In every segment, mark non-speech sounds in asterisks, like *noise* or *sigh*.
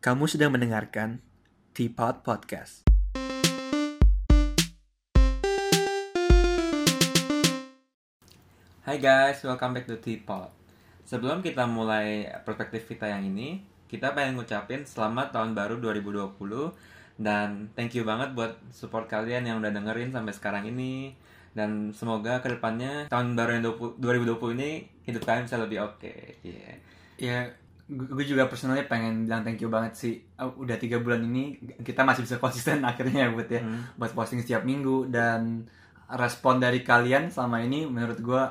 Kamu sedang mendengarkan Teapot Podcast. Hai guys, welcome back to Teapot. Sebelum kita mulai perspektif kita yang ini, kita pengen ngucapin selamat tahun baru 2020 dan thank you banget buat support kalian yang udah dengerin sampai sekarang ini dan semoga ke depannya tahun baru yang 20, 2020 ini hidup kalian bisa lebih oke. Okay. Yeah. Ya, gue juga personalnya pengen bilang thank you banget sih. Udah tiga bulan ini kita masih bisa *laughs* konsisten akhirnya ya buat ya. Hmm. buat posting setiap minggu. Dan respon dari kalian selama ini menurut gue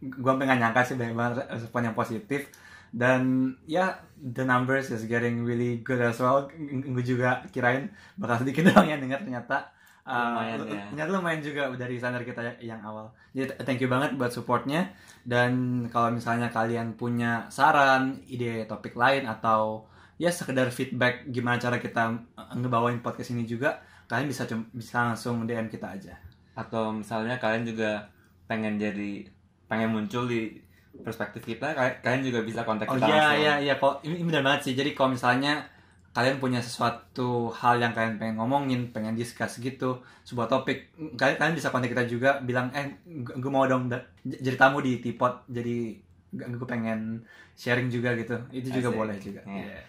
gue pengen nyangka sih banyak banget respon yang positif. Dan ya the numbers is getting really good as well. Gue juga kirain bakal sedikit *laughs* doang yang denger ternyata Lumayan lu- ya. *laughs* ternyata lumayan juga dari standar kita yang awal jadi thank you banget buat supportnya dan kalau misalnya kalian punya saran ide topik lain atau ya sekedar feedback gimana cara kita uh, ngebawain podcast ini juga kalian bisa bisa langsung DM kita aja Atau misalnya kalian juga pengen jadi pengen muncul di perspektif kita, kalian- juga bisa kontak Oh kita iya langsung. iya iya kok ini, ini benar banget sih. Jadi kalau misalnya kalian punya sesuatu hal yang kalian pengen ngomongin, pengen discuss gitu, sebuah topik, kalian kalian bisa kontak kita juga bilang eh gue mau dong jadi tamu di Tipot. Jadi gue pengen sharing juga gitu. Itu juga Asik. boleh juga. Iya. Iya.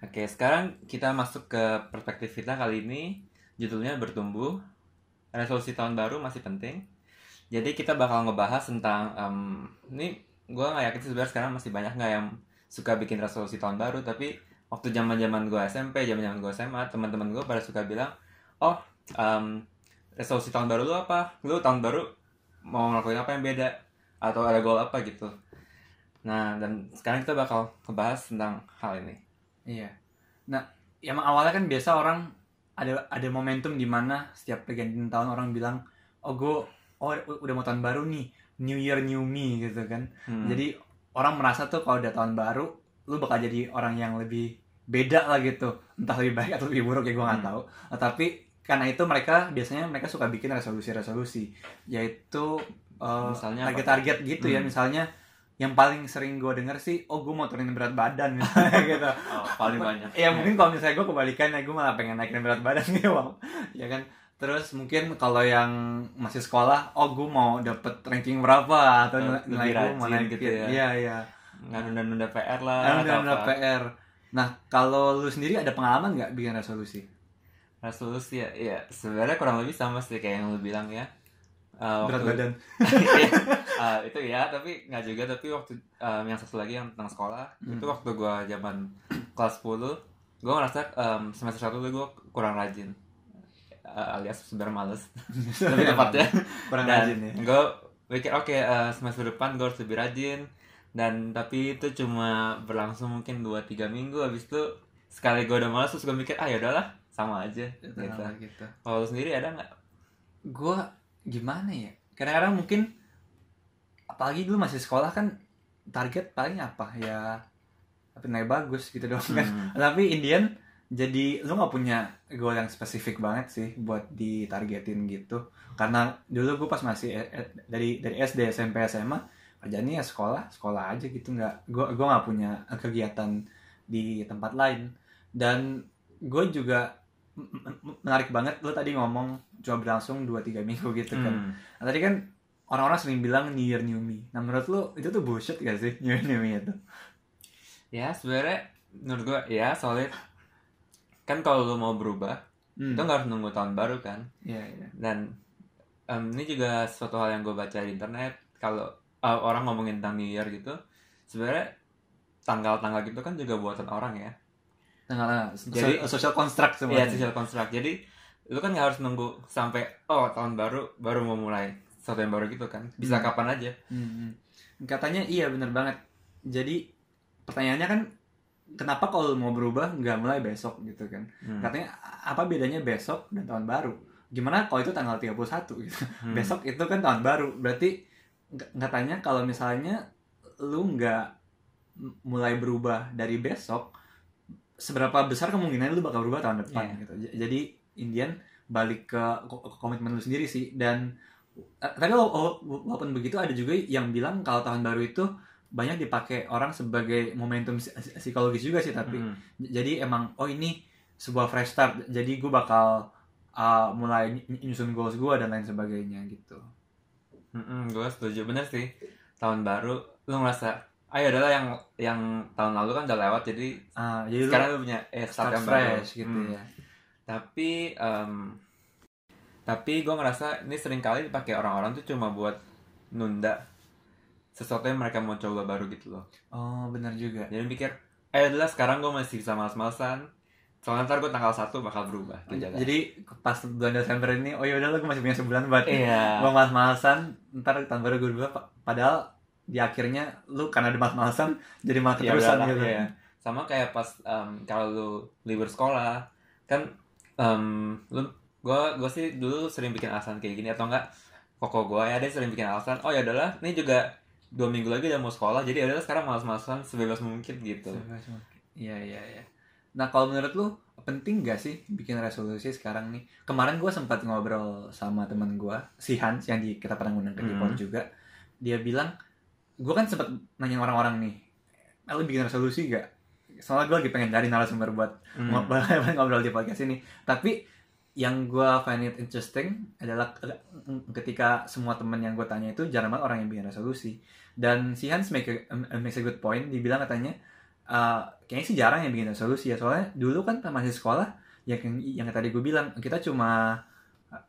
Oke, sekarang kita masuk ke perspektif kita kali ini. Judulnya bertumbuh. Resolusi tahun baru masih penting. Jadi kita bakal ngebahas tentang em, ini gue nggak yakin sih sebenarnya sekarang masih banyak nggak yang suka bikin resolusi tahun baru. Tapi waktu zaman zaman gue SMP, zaman zaman gue SMA, teman-teman gue pada suka bilang, oh em, resolusi tahun baru lu apa? Lu tahun baru mau ngelakuin apa yang beda? Atau ada goal apa gitu? Nah, dan sekarang kita bakal ngebahas tentang hal ini. Iya. Nah, emang awalnya kan biasa orang ada ada momentum di mana setiap pergantian tahun orang bilang, "Oh, gue oh udah mau tahun baru nih. New year new me" gitu kan. Hmm. Jadi orang merasa tuh kalau udah tahun baru, lu bakal jadi orang yang lebih beda lah gitu. Entah lebih baik atau lebih buruk ya gue nggak Hmm. tahu. Nah, tapi karena itu mereka biasanya mereka suka bikin resolusi-resolusi, yaitu uh, Misalnya target-target gitu ya. Hmm. Misalnya yang paling sering gue denger sih, oh gue mau turunin berat badan *laughs* misalnya gitu. Oh, paling banyak. Ya mungkin kalau misalnya gue kebalikannya gue malah pengen naikin berat badan gitu *laughs* ya kan terus mungkin kalau yang masih sekolah oh gue mau dapet ranking berapa atau nilai, gue mau naikin gitu ya. iya iya nggak nunda-nunda PR lah apa. PR nah kalau lu sendiri ada pengalaman nggak bikin resolusi? Resolusi ya ya sebenarnya kurang lebih sama sih kayak yang lu bilang ya. Berat waktu- badan. *laughs* Eh, itu ya tapi nggak juga tapi waktu em, yang satu lagi yang tentang sekolah Hmm. itu waktu gua zaman kelas 10 gua ngerasa em, semester satu tuh gua kurang rajin. Eh, alias sebenarnya males. *laughs* Lebih tepatnya. Kurang dan rajin ya. gue pikir oke eh, semester depan gue harus lebih rajin dan tapi itu cuma berlangsung mungkin 2-3 minggu habis itu sekali gue udah malas terus gue mikir ah ya udahlah sama aja gitu. Nah, gitu. Kalau sendiri ada nggak? Gue gimana ya? Kadang-kadang mungkin apalagi dulu masih sekolah kan target paling apa? Ya apa nilai bagus gitu doang kan. Hmm. *laughs* tapi Indian jadi lu nggak punya goal yang spesifik banget sih buat ditargetin gitu. Karena dulu gue pas masih eh, eh, dari dari SD SMP SMA kerjanya ya sekolah sekolah aja gitu nggak. Gue gue nggak punya kegiatan di tempat lain. Dan gue juga menarik banget lu tadi ngomong cuma berlangsung 2-3 minggu gitu kan. Hmm. Nah, tadi kan orang-orang sering bilang New Year New Me. Nah menurut lu itu tuh bullshit gak sih New Year New Me itu? Ya sebenarnya menurut gue ya soalnya kan kalau lu mau berubah Hmm. itu nggak harus nunggu tahun baru kan. Iya, iya. dan em, ini juga suatu hal yang gue baca di internet. Kalau eh, orang ngomongin tentang New Year gitu sebenarnya tanggal-tanggal gitu kan juga buatan orang ya Tengah Jadi- social, social construct Iya, semuanya. social construct. Jadi lu kan nggak harus nunggu sampai oh tahun baru baru mau mulai sesuatu yang baru gitu kan. Bisa Hmm. kapan aja. Hmm, hmm. Katanya iya bener banget. Jadi pertanyaannya kan kenapa kalau mau berubah nggak mulai besok gitu kan? Hmm. Katanya apa bedanya besok dan tahun baru? Gimana kalau itu tanggal 31 gitu? Hmm. Besok itu kan tahun baru. Berarti nggak- katanya kalau misalnya lu nggak mulai berubah dari besok, seberapa besar kemungkinan lu bakal berubah tahun depan Iya. gitu. Jadi Indian balik ke ko- ke komitmen lu sendiri sih dan tapi wa- wa- walaupun begitu ada juga yang bilang kalau tahun baru itu banyak dipakai orang sebagai momentum psi- psikologis juga sih tapi Mm. Jadi emang oh ini sebuah fresh start jadi gue bakal uh, mulai ny- nyusun goals gue dan lain sebagainya gitu Mm-mm, gue setuju. Bener sih. Tahun baru lu ngerasa ayo adalah yang yang tahun lalu kan udah lewat jadi Ah, jadi sekarang lu punya eh start start yang baru. fresh gitu Hmm. ya. Tapi em, tapi gue ngerasa ini sering kali dipakai orang-orang tuh cuma buat nunda sesuatu yang mereka mau coba baru gitu loh. Oh benar juga. Jadi mikir eh adalah sekarang gue masih bisa males-malesan soalnya ntar gue tanggal 1 bakal berubah kan. jadi pas bulan Desember ini oh ya udah gue masih punya sebulan buat iya gue malas-malasan ntar tahun baru gue berubah padahal di akhirnya lu karena ada malas-malasan jadi malah Ya keterusan gitu iya. sama kayak pas em, kalau lu libur sekolah kan em, lu gue gue sih dulu sering bikin alasan kayak gini atau enggak koko gue ya dia sering bikin alasan oh ya adalah ini juga dua minggu lagi udah mau sekolah jadi ya udahlah sekarang malas-malasan sebebas mungkin gitu Iya iya iya. Nah kalau menurut lu penting gak sih bikin resolusi sekarang nih? Kemarin gue sempat ngobrol sama teman gue, si Hans yang di kita pernah ngundang ke Hmm. Depot juga. Dia bilang, gue kan sempat nanya orang-orang nih, "Eh, lu bikin resolusi gak? Soalnya gue lagi pengen cari narasumber buat Hmm. ngobrol, *laughs* ngobrol di podcast ini. Tapi yang gue find it interesting adalah ketika semua temen yang gue tanya itu jarang banget orang yang bikin resolusi. Dan si Hans make a, makes a good point, dibilang katanya, uh, kayaknya sih jarang yang bikin resolusi ya. Soalnya dulu kan masih sekolah yang yang tadi gue bilang kita cuma uh,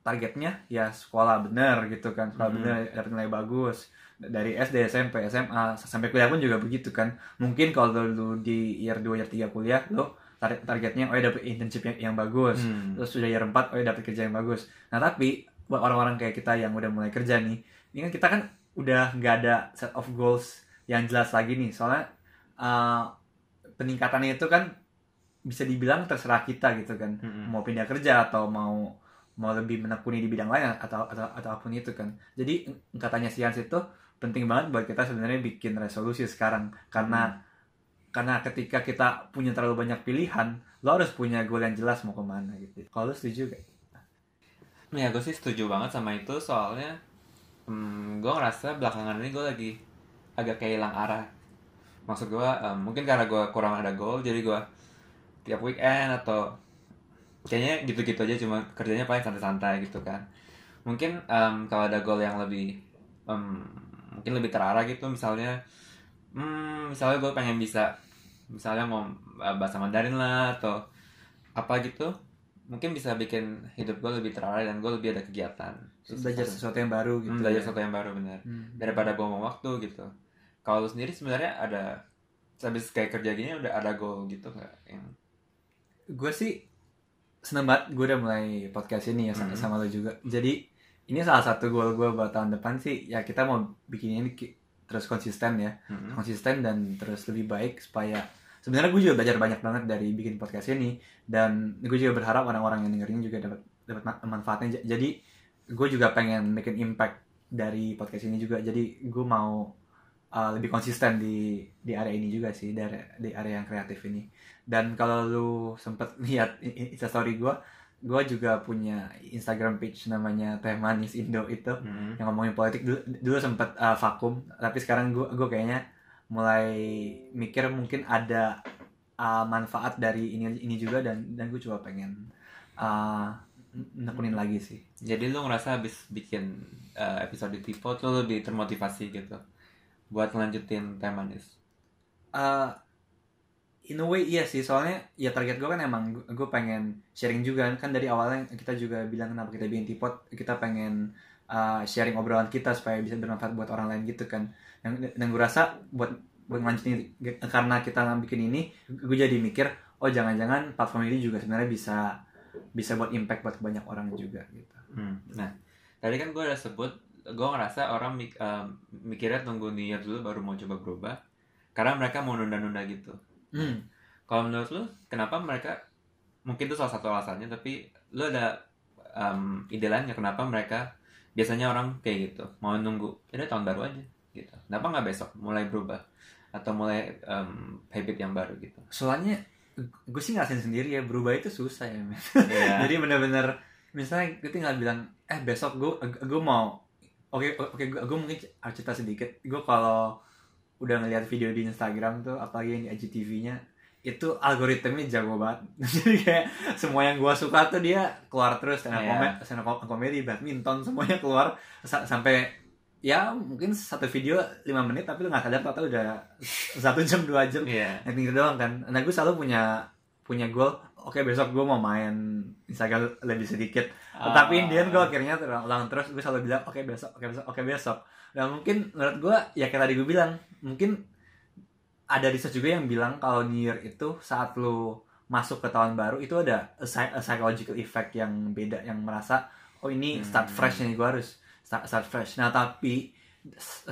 targetnya ya sekolah bener gitu kan sekolah Mhm. bener dapat nilai bagus. Dari SD SMP SMA sampai kuliah pun juga begitu kan. Mungkin kalau lu di year 2 year 3 kuliah lo tar- targetnya oh ya dapet internship yang, yang bagus. Hmm. terus sudah year 4 oh ya dapet kerja yang bagus. Nah tapi buat orang-orang kayak kita yang udah mulai kerja nih ini kan kita kan udah nggak ada set of goals yang jelas lagi nih. Soalnya uh, peningkatannya itu kan bisa dibilang terserah kita gitu kan Mm-mm. mau pindah kerja atau mau mau lebih menekuni di bidang lain atau atau atau apa pun itu kan jadi katanya si Hans itu penting banget buat kita sebenarnya bikin resolusi sekarang karena karena ketika kita punya terlalu banyak pilihan lo harus punya goal yang jelas mau ke mana gitu kalau setuju gak? Ya gue sih setuju banget sama itu soalnya hmm, gue ngerasa belakangan ini gue lagi agak kayak hilang arah. Maksud gue em, mungkin karena gue kurang ada goal jadi gue tiap weekend atau kayaknya gitu-gitu aja cuma kerjanya paling santai-santai gitu kan. Mungkin em, kalau ada goal yang lebih em, mungkin lebih terarah gitu misalnya hmm, misalnya gue pengen bisa misalnya mau eh, bahasa Mandarin lah atau apa gitu mungkin bisa bikin hidup gue lebih terarah dan gue lebih ada kegiatan belajar sesuatu- sesuatu yang baru gitu Hmm, belajar ya. sesuatu yang baru benar Hmm. daripada buang waktu gitu kalau lu sendiri sebenarnya ada habis kayak kerja gini udah ada goal gitu nggak yang? Gue sih seneng banget gue udah mulai podcast ini ya sama, Mhm. sama lo juga. Jadi ini salah satu goal gue buat tahun depan sih ya kita mau bikin ini terus konsisten ya. Mm-mm. konsisten dan terus lebih baik supaya sebenarnya gue juga belajar banyak banget dari bikin podcast ini. Dan gue juga berharap orang-orang yang dengerin juga dapat dapat ma- manfaatnya. Jadi gue juga pengen an impact dari podcast ini juga. Jadi gue mau uh, lebih konsisten di di area ini juga sih dari di area yang kreatif ini. Dan kalau lu sempet *laughs* lihat instastory gue gue juga punya Instagram page namanya Teh Manis Indo itu Mm-mm. yang ngomongin politik. Dulu, dulu sempet uh, vakum tapi sekarang gue gue kayaknya mulai mikir mungkin ada uh, manfaat dari ini ini juga dan dan gue coba pengen uh, nekunin lagi sih. Jadi lu ngerasa habis bikin uh, episode di Tipo tuh lebih termotivasi gitu buat ngelanjutin teh manis uh, in a way iya sih soalnya ya target gue kan emang gue pengen sharing juga. Kan dari awalnya kita juga bilang kenapa kita bikin tipot kita pengen uh, sharing obrolan kita supaya bisa bermanfaat buat orang lain gitu kan. Dan, dan gue rasa buat buat ngelanjutin karena kita bikin ini gue jadi mikir oh jangan-jangan platform ini juga sebenarnya bisa bisa buat impact buat banyak orang juga gitu. Hmm. Nah, tadi kan gue udah sebut, gue ngerasa orang mik- eh, mikirnya tunggu New Year dulu baru mau coba berubah, karena mereka mau nunda-nunda gitu. hmm. Kalau menurut lu, kenapa mereka, mungkin itu salah satu alasannya, tapi lu ada em, ide lain nggak kenapa mereka, biasanya orang kayak gitu, mau nunggu, ini tahun baru aja, gitu. Kenapa nggak besok mulai berubah? Atau mulai em, habit yang baru gitu? soalnya gue sih ngerasain sendiri ya berubah itu susah ya. Iya. *laughs* jadi bener-bener misalnya gue tinggal bilang eh besok gue gue mau oke oke gue gue mungkin harus cerita sedikit. Gue kalau udah ngeliat video di Instagram tuh apalagi yang di IGTV-nya itu algoritmnya jago banget. *laughs* Jadi kayak semua yang gua suka tuh dia keluar terus. Stand Iya. komedi, stand komedi badminton semuanya keluar. Sa- sampai ya mungkin satu video 5 menit tapi lu nggak sadar tau udah satu jam dua jam. Yang gitu doang kan. Nah gue selalu punya punya goal oke besok gue mau main Instagram lebih sedikit tetapi Ah. Indian gue akhirnya terulang terus gue selalu bilang oke besok oke besok oke besok dan mungkin menurut gue ya kayak tadi gue bilang mungkin ada research juga yang bilang kalau New Year itu saat lu masuk ke tahun baru itu ada a, psy- a psychological effect yang beda yang merasa oh ini start Hmm. fresh nih gue harus start, start fresh nah tapi s-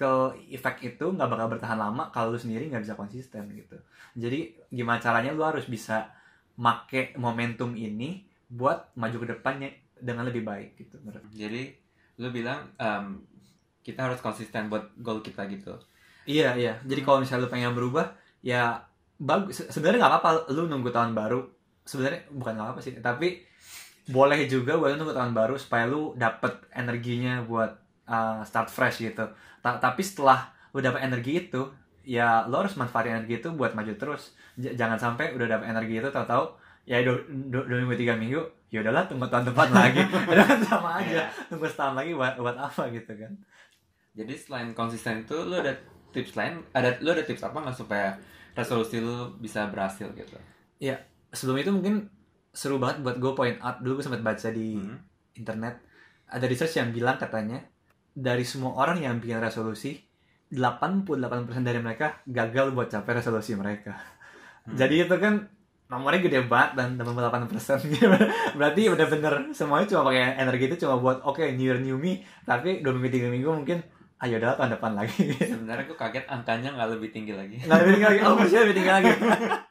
psychological effect itu nggak bakal bertahan lama kalau lu sendiri nggak bisa konsisten gitu jadi gimana caranya lu harus bisa make momentum ini buat maju ke depannya dengan lebih baik gitu menurut Jadi lu bilang em, kita harus konsisten buat goal kita gitu. Iya iya. Jadi kalau misalnya lu pengen berubah, ya bagus. Se- Sebenarnya nggak apa-apa lu nunggu tahun baru. Sebenarnya bukan nggak apa sih, tapi boleh juga buat lu nunggu tahun baru supaya lu dapet energinya buat uh, start fresh gitu. Ta- tapi setelah lu dapet energi itu, ya lu harus manfaatin energi itu buat maju terus. J- jangan sampai udah dapet energi itu tahu-tahu ya dua, dua, dua minggu tiga minggu ya udahlah tunggu tahun depan *laughs* lagi udah kan sama aja tunggu setahun lagi buat buat apa gitu kan Jadi selain konsisten itu lu ada tips lain, ada lu ada tips apa nggak supaya resolusi lu bisa berhasil gitu? sebelum itu mungkin seru banget buat gue point out dulu gue sempat baca di Hmm. internet ada research yang bilang katanya dari semua orang yang bikin resolusi 88% dari mereka gagal buat capai resolusi mereka Hmm. jadi itu kan nomornya gede banget dan 88% gitu. *laughs* berarti bener-bener semuanya cuma pakai energi itu cuma buat oke new year new me tapi dua minggu tiga minggu mungkin ayo udah tahun depan lagi Sebenarnya gue kaget angkanya nggak lebih tinggi lagi. nggak lebih tinggi lagi oh maksudnya lebih tinggi lagi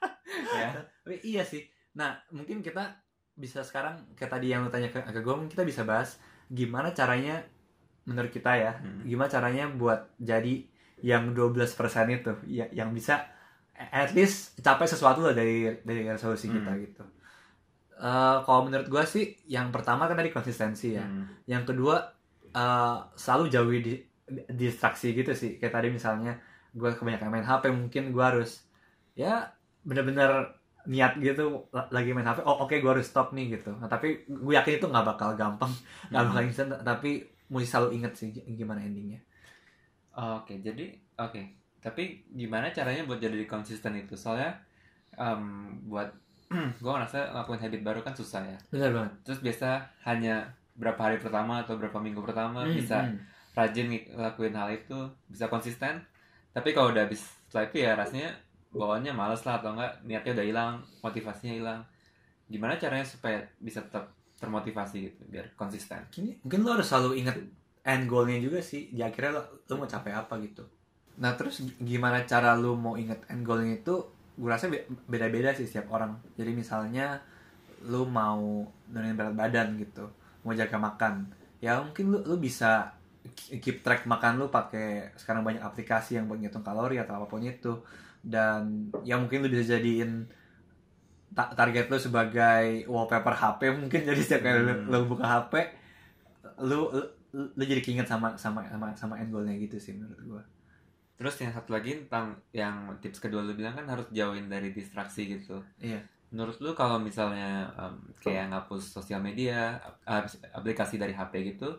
*laughs* ya. Tapi iya sih. Nah, mungkin kita bisa sekarang kayak tadi yang lu tanya ke, ke gue, mungkin kita bisa bahas gimana caranya menurut kita ya, Hmm. gimana caranya buat jadi yang 12% itu ya, yang bisa at least capai sesuatu lah dari dari resolusi kita Hmm. gitu. Eh, kalau menurut gue sih yang pertama kan tadi konsistensi ya. Hmm. Yang kedua eh, selalu jauhi di, distraksi gitu sih. Kayak tadi misalnya gue kebanyakan main HP mungkin gue harus ya bener-bener niat gitu la- lagi main HP. Oh oke gue harus stop nih gitu. Nah, tapi gue yakin itu nggak bakal gampang, nggak Hmm. bakal instan. Tapi mesti selalu inget sih gi- gimana endingnya. Oke, jadi oke. Tapi gimana caranya buat jadi konsisten itu? Soalnya em, buat *clears throat* gue ngerasa ngelakuin habit baru kan susah ya. Bener banget. Terus biasa hanya berapa hari pertama atau berapa minggu pertama Hmm, bisa hmm. rajin ng- ngelakuin hal itu, bisa konsisten. Tapi kalau udah habis setelah itu ya rasanya bawaannya males lah atau enggak niatnya udah hilang, motivasinya hilang. Gimana caranya supaya bisa tetap termotivasi gitu biar konsisten? Mungkin, lo harus selalu inget end goalnya juga sih. Di akhirnya lo, lo mau capai apa gitu. Nah terus gi- gimana cara lo mau inget end goalnya itu? Gue rasa be- beda-beda sih setiap orang. Jadi misalnya lo mau nurunin berat badan gitu, mau jaga makan, ya mungkin lo, lo bisa keep track makan lo pakai sekarang banyak aplikasi yang buat ngitung kalori atau apa pun itu. Dan ya mungkin lo bisa jadiin ta- target lo sebagai wallpaper HP mungkin jadi setiap kali lo, Hmm. lo buka HP lu lu, lu jadi keinget sama sama sama sama end goalnya gitu sih menurut gua Terus yang satu lagi tentang yang tips kedua lu bilang kan harus jauhin dari distraksi gitu. Iya. Menurut lu kalau misalnya em, kayak ngapus sosial media, ap- aplikasi dari HP gitu,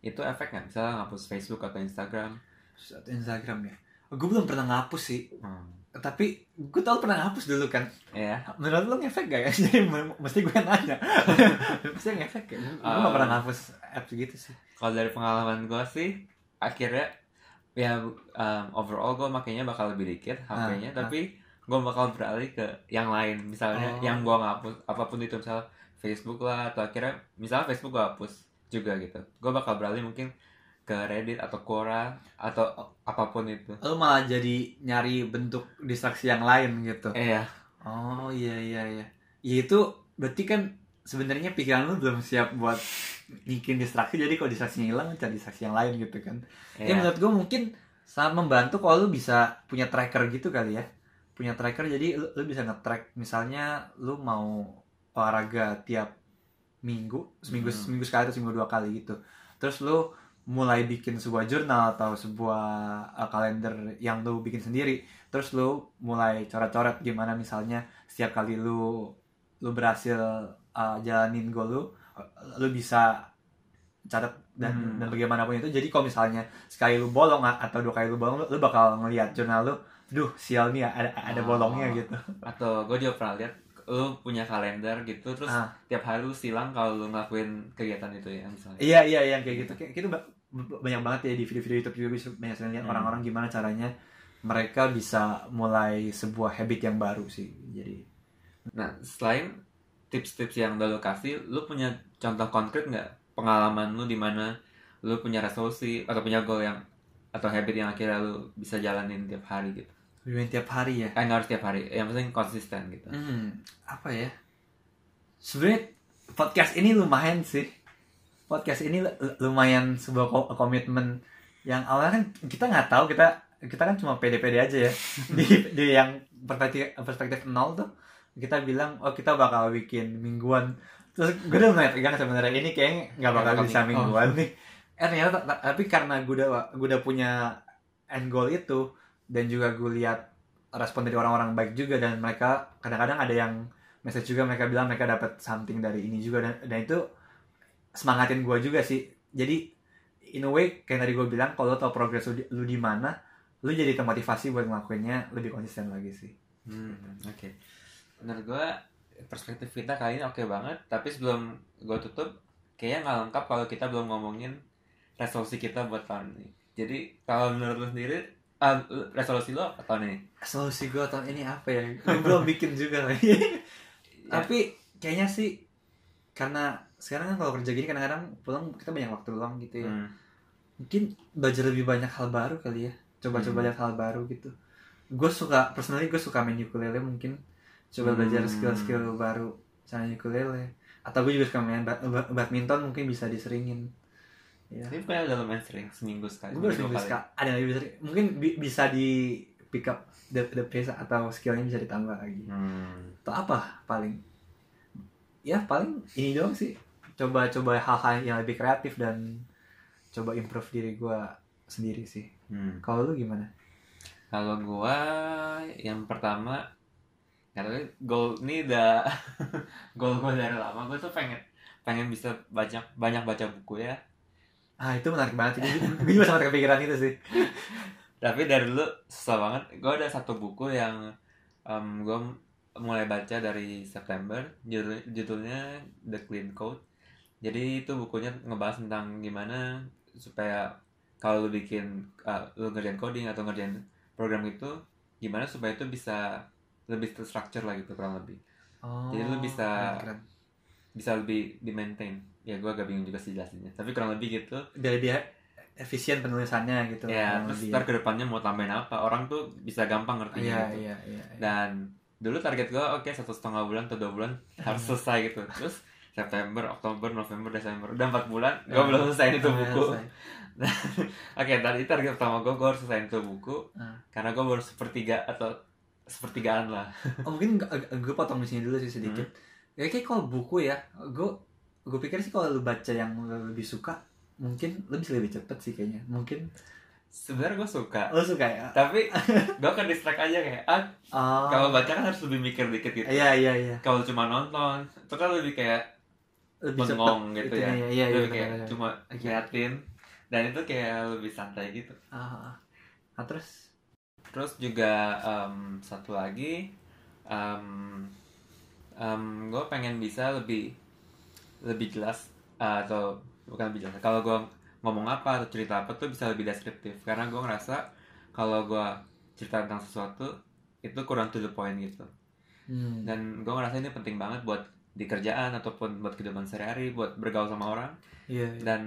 itu efek nggak? Misalnya ngapus Facebook atau Instagram? Satu Instagram ya gue belum pernah ngapus sih Hmm. Tapi gue tau pernah ngapus dulu kan Ya. menurut lu ngefek gak ya *laughs* jadi mesti gue nanya *laughs* mesti ngefek ya gue Ah. gak pernah ngapus apps gitu sih Kalau dari pengalaman gue sih, akhirnya ya em, overall gue makainya bakal lebih dikit HP-nya, Ah, ah. tapi gue bakal beralih ke yang lain. Misalnya Oh. yang gue ngapus apa pun itu misal Facebook lah atau akhirnya misalnya Facebook gue hapus juga gitu. Gue bakal beralih mungkin ke Reddit atau Quora atau apa pun itu. lu malah jadi nyari bentuk distraksi yang lain gitu Iya. oh iya iya iya ya itu berarti kan sebenarnya pikiran lu belum siap buat bikin distraksi jadi kalau distraksinya hilang cari distraksi yang lain gitu kan Ya Iya. menurut gue mungkin sangat membantu kalau lu bisa punya tracker gitu kali ya. Punya tracker jadi lu, lu bisa nge-track misalnya lu mau olahraga tiap minggu, seminggu Hmm. seminggu sekali atau seminggu dua kali gitu. Terus lu mulai bikin sebuah jurnal atau sebuah uh, kalender yang lu bikin sendiri terus lu mulai coret-coret gimana misalnya setiap kali lu lu berhasil uh, jalanin goal lu uh, lu bisa catat dan Hmm. dan bagaimanapun itu jadi kalau misalnya sekali lu bolong atau dua kali lu bolong lu, lu bakal ngelihat jurnal lu duh sial nih ada ada Oh. bolongnya gitu atau gue juga pernah lihat lu punya kalender gitu terus Ah. tiap hari lu silang kalau lu ngelakuin kegiatan itu ya misalnya Iya iya yang kayak gitu kayak gitu banyak banget ya di video-video YouTube juga bisa banyak sekali lihat Hmm. orang-orang gimana caranya mereka bisa mulai sebuah habit yang baru sih. Jadi nah selain tips-tips yang udah lu kasih lu punya contoh konkret nggak pengalaman lu di mana lu punya resolusi atau punya goal yang atau habit yang akhirnya lu bisa jalanin tiap hari gitu? Main tiap hari ya? Eh nggak harus tiap hari yang penting konsisten gitu. Hmm, apa ya? Sebenarnya podcast ini lumayan sih podcast ini lu- lumayan sebuah ko- komitmen yang awalnya kan kita nggak tahu kita kita kan cuma pede-pede aja ya. *laughs* Di, di yang perspektif perspektif nol tuh kita bilang oh kita bakal bikin mingguan. Terus gue udah ngeliat kan sebenarnya ini kayaknya nggak bakal Nggak bakal bisa ming- mingguan nih. Eh ternyata ta- tapi karena gue udah gue udah punya end goal itu dan juga gue lihat respon dari orang-orang baik juga dan mereka kadang-kadang ada yang message juga mereka bilang mereka dapat something dari ini juga dan dan itu semangatin gue juga sih jadi in a way kayak tadi gue bilang kalau lo tau progres lu, di- mana lu jadi termotivasi buat ngelakuinnya lebih konsisten lagi sih Hmm, oke. Menurut gue perspektif kita kali ini oke banget, tapi sebelum gue tutup, kayaknya nggak lengkap kalau kita belum ngomongin resolusi kita buat tahun ini. Jadi kalau menurut lu sendiri, lu- resolusi lo tahun ini? resolusi gue tahun ini apa ya gue belum bikin juga lagi *laughs* tapi kayaknya sih karena sekarang kan kalau kerja gini kadang-kadang pulang kita banyak waktu luang gitu ya. Hmm, mungkin belajar lebih banyak hal baru kali ya. Coba-coba Hmm. lihat hal baru gitu. Gue suka personally gue suka main ukulele mungkin. Coba belajar Hmm. skill-skill baru misalnya ukulele. Atau gue juga suka main ba- ba- badminton mungkin bisa diseringin. Ya Tapi kayak udah lumayan sering? Seminggu sekali. gue seminggu kali. sekali. Ada yang lebih sering. Mungkin bi- bisa di pick up the, the pace atau skillnya bisa ditambah lagi. Hmm. atau apa paling? Ya paling ini doang sih coba-coba hal-hal yang lebih kreatif dan coba improve diri gue sendiri sih Hmm. kalau lu gimana Kalau gua yang pertama ya, goal ini udah *laughs* goal gua dari lama. Gua tuh pengen pengen bisa banyak banyak baca buku ya. ah itu menarik banget sih gue juga sempat kepikiran itu sih *laughs* Tapi dari dulu susah banget. Gua ada satu buku yang em, gua mulai baca dari September. Judul- judulnya The Clean Code. Jadi itu bukunya ngebahas tentang gimana supaya kalau lu bikin uh, lu ngerjain coding atau ngerjain program itu gimana supaya itu bisa lebih terstruktur lah gitu kurang lebih. Oh, Jadi lu bisa- keren. bisa lebih di maintain ya gue agak bingung juga sih jelasinnya. Tapi kurang lebih gitu. Biar lebih efisien penulisannya gitu ya terus ntar ke depannya mau tambahin apa? Orang tuh bisa gampang ngertinya iya gitu. iya iya iya. dan dulu target gue oke satu setengah bulan atau dua bulan harus selesai gitu. Terus September, Oktober, November, Desember. Udah empat bulan gue Ya. belum selesai itu buku. selesai. *laughs* Oke, tadi target pertama gue, gue harus selesaiin tuh buku. Ah. Karena gue baru sepertiga atau sepertigaan lah. Oh mungkin gue potong di sini dulu sih sedikit. Hmm. ya kayak kalau buku ya gue gue pikir sih kalau lu baca yang lebih suka mungkin lu bisa lebih cepet sih kayaknya. Mungkin Sebenarnya gue suka. Lu suka ya? Tapi *laughs* gue kan distract aja kayak ah, oh. Kalau baca kan harus lebih mikir dikit gitu. Iya iya iya. Kalau cuma nonton, itu kan lebih kayak lebih bengong gitu ya. iya iya Lebih benar, kayak cuma ngeliatin Dan itu kayak lebih santai gitu. Ah, ah. Ah, terus? Terus juga em, satu lagi gue pengen bisa lebih lebih jelas eh, atau bukan lebih jelas kalau gue ngomong apa atau cerita apa tuh bisa lebih deskriptif. Karena gue ngerasa kalau gue cerita tentang sesuatu itu kurang to the point gitu. Hmm. dan gue ngerasa ini penting banget buat di kerjaan ataupun buat kehidupan sehari-hari buat bergaul sama orang iya iya. dan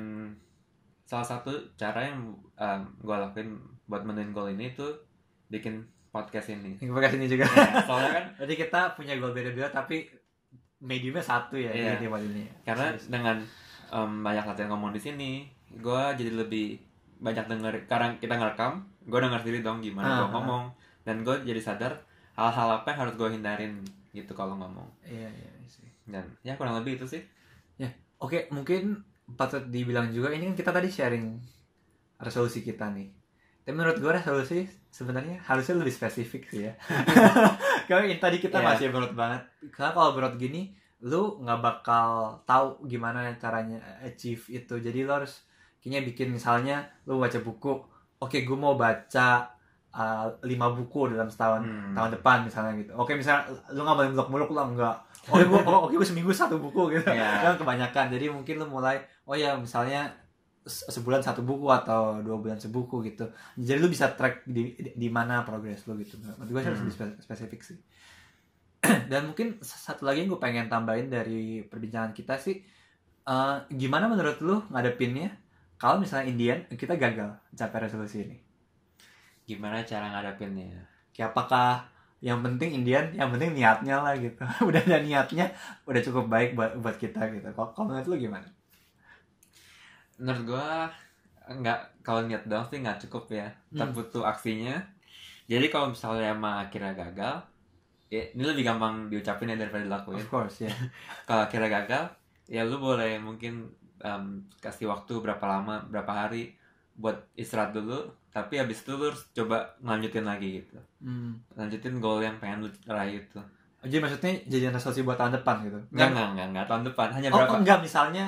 salah satu cara yang gue lakuin buat menuin goal ini tuh bikin podcast ini podcast ini juga Ya, soalnya kan *laughs* Jadi kita punya goal beda-beda tapi mediumnya satu ya Iya. di ini. karena Serius. dengan em, banyak latihan ngomong di sini gue jadi lebih banyak denger karena kita ngerekam gue denger sendiri dong gimana Ah, gue ngomong dan gue jadi sadar hal-hal apa yang harus gue hindarin gitu kalau ngomong iya iya. Dan ya kurang lebih itu sih Oke, mungkin patut dibilang juga ini kan kita tadi sharing resolusi kita nih. Tapi menurut gue resolusi sebenarnya harusnya lebih spesifik sih ya. *laughs* Yang tadi kita Iya. masih berot banget. Karena kalau berot gini, lu nggak bakal tahu gimana caranya achieve itu. Jadi lo harus kayaknya bikin misalnya lu baca buku. Oke, gue mau baca uh, lima buku dalam setahun Hmm. tahun depan misalnya gitu. Oke, misalnya lu nggak boleh muluk-muluk lah enggak. *laughs* Oke, gue oke gue seminggu satu buku gitu. Iya. Kan kebanyakan. Jadi mungkin lu mulai oh ya misalnya se- sebulan satu buku atau dua bulan sebuku gitu. Jadi lu bisa track di di, di mana progres lu gitu. Menurut gue harus Hmm. lebih spe- spesifik sih. *clears throat* Dan mungkin satu lagi yang gue pengen tambahin dari perbincangan kita sih, eh, gimana menurut lu ngadepinnya kalau misalnya Indian kita gagal capai resolusi ini? Gimana cara ngadepinnya? Kayak apakah yang penting Indian, yang penting niatnya lah gitu. *laughs* udah ada niatnya, udah cukup baik buat buat kita gitu. Kalau menurut lu gimana? Menurut gua nggak kalau niat doang sih nggak cukup ya. Tetap Hmm. butuh aksinya. Jadi kalau misalnya emang akhirnya gagal, ya ini lebih gampang diucapin ya daripada dilakuin. Of course ya. *laughs* Kalau akhirnya gagal, ya lu boleh mungkin em, kasih waktu berapa lama, berapa hari buat istirahat dulu. Tapi habis itu lu harus coba lanjutin lagi gitu. Hmm. Lanjutin goal yang pengen lu raih itu. Jadi maksudnya jadian resolusi buat tahun depan gitu? Enggak, enggak, enggak, enggak. Tahun depan hanya Oh berapa? enggak, misalnya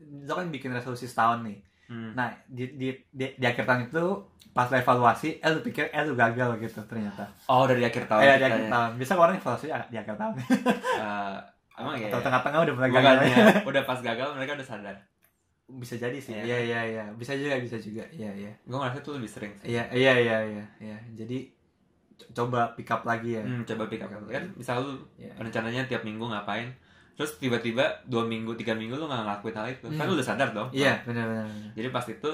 lo kan bikin resolusi setahun nih. Hmm. Nah di, di, di, di akhir tahun itu pas lo evaluasi, eh lu pikir eh lu gagal gitu ternyata. Oh, dari akhir tahun. eh di kita akhir ya. tahun. Bisa orang evaluasi di akhir tahun. Eh, emang ya. Atau tengah-tengah udah mulai gagal. Bukannya udah pas gagal mereka udah sadar. Bisa jadi sih. Iya. Iya iya iya. Bisa juga bisa juga. Iya iya. Gue ngerasa tuh lebih sering. Iya iya iya iya. iya. Jadi co- coba pick up lagi ya. Hmm, coba pick up kan misal lu Iya. rencananya tiap minggu ngapain terus tiba-tiba dua minggu tiga minggu lu nggak ngelakuin hal itu kan Hmm. lu udah sadar dong Iya benar benar. benar. jadi pas itu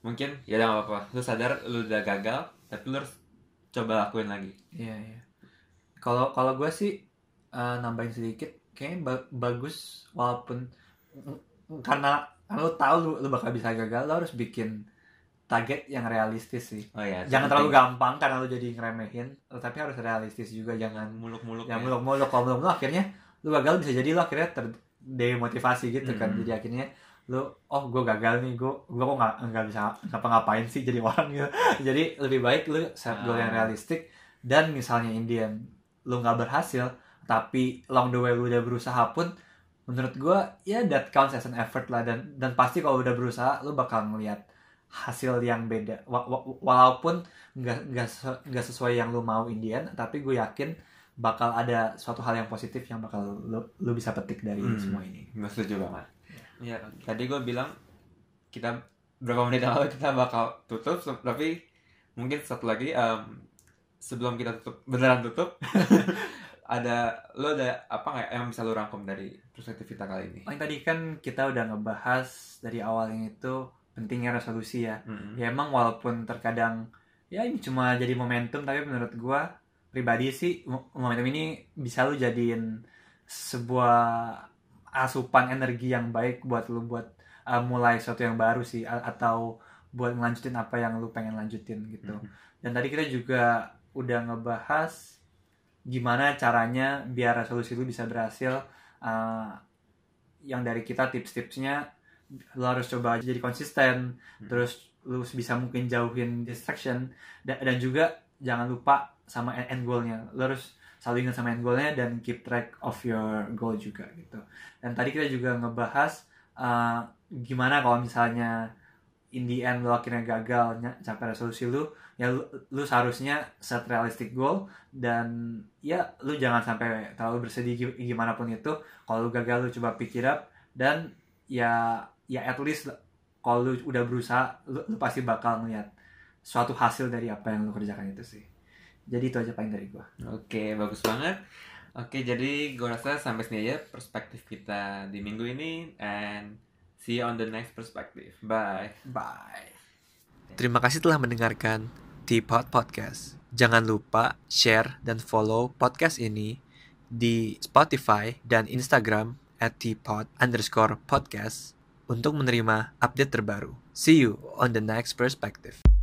mungkin ya udah nggak apa-apa lu sadar lu udah gagal tapi lu harus coba lakuin lagi Iya iya. Kalau kalau gue sih eh, nambahin sedikit, kayaknya ba- bagus walaupun karena lu tahu lu, lu bakal bisa gagal, lo harus bikin target yang realistis sih. oh ya Jangan terlalu gampang karena lu jadi ngeremehin, tapi harus realistis juga. Jangan muluk-muluk ya. muluk-muluk. Kalau muluk-muluk akhirnya lu gagal bisa jadi lu akhirnya terdemotivasi gitu kan. Hmm. Jadi akhirnya lu oh gue gagal nih gue gue kok nggak nggak bisa ngapa-ngapain sih jadi orang gitu *laughs* jadi lebih baik lu set goal yang Ah. realistik dan misalnya Indian lu nggak berhasil tapi long the way lu udah berusaha pun menurut gue ya that counts as an effort lah. Dan dan pasti kalau udah berusaha lu bakal ngeliat hasil yang beda. Wa- wa- walaupun nggak nggak se- nggak sesuai yang lu mau Indian tapi gue yakin bakal ada suatu hal yang positif yang bakal lu, lu bisa petik dari Hmm. semua ini. Gue setuju banget. Ya tadi gue bilang kita berapa menit yang lalu kita bakal tutup tapi mungkin satu lagi em, sebelum kita tutup beneran tutup *laughs* ada lo ada apa nggak yang bisa lo rangkum dari perspektif kita kali ini yang tadi kan kita udah ngebahas dari awal yang itu pentingnya resolusi ya Mm-mm. ya emang walaupun terkadang ya ini cuma jadi momentum tapi menurut gua pribadi sih mo- momentum ini bisa lu jadiin sebuah asupan energi yang baik buat lu buat uh, mulai sesuatu yang baru sih a- atau buat ngelanjutin apa yang lu pengen lanjutin gitu Mhm. dan tadi kita juga udah ngebahas gimana caranya biar resolusi lu bisa berhasil uh, yang dari kita tips-tipsnya lu harus coba jadi konsisten Hmm. terus lu bisa mungkin jauhin distraction dan, dan juga jangan lupa sama end- end goalnya lu harus selalu ingat sama end goalnya dan keep track of your goal juga gitu dan tadi kita juga ngebahas uh, gimana kalau misalnya in the end lu akhirnya gagal capai resolusi lu ya lu, lu seharusnya set realistic goal dan ya lu jangan sampai terlalu bersedih gi- gimana pun itu. Kalau lu gagal lu coba pick it up dan ya ya at least kalau lu udah berusaha lu, lu pasti bakal ngeliat suatu hasil dari apa yang lu kerjakan itu sih. Jadi itu aja paling dari gua. Oke, bagus banget. Oke, jadi gue rasa sampai sini aja perspektif kita di minggu ini and see you on the next perspective. Bye. bye Terima kasih telah mendengarkan Teapot Podcast. Jangan lupa share dan follow podcast ini di Spotify dan Instagram at teapot underscore podcast untuk menerima update terbaru. See you on the next perspective.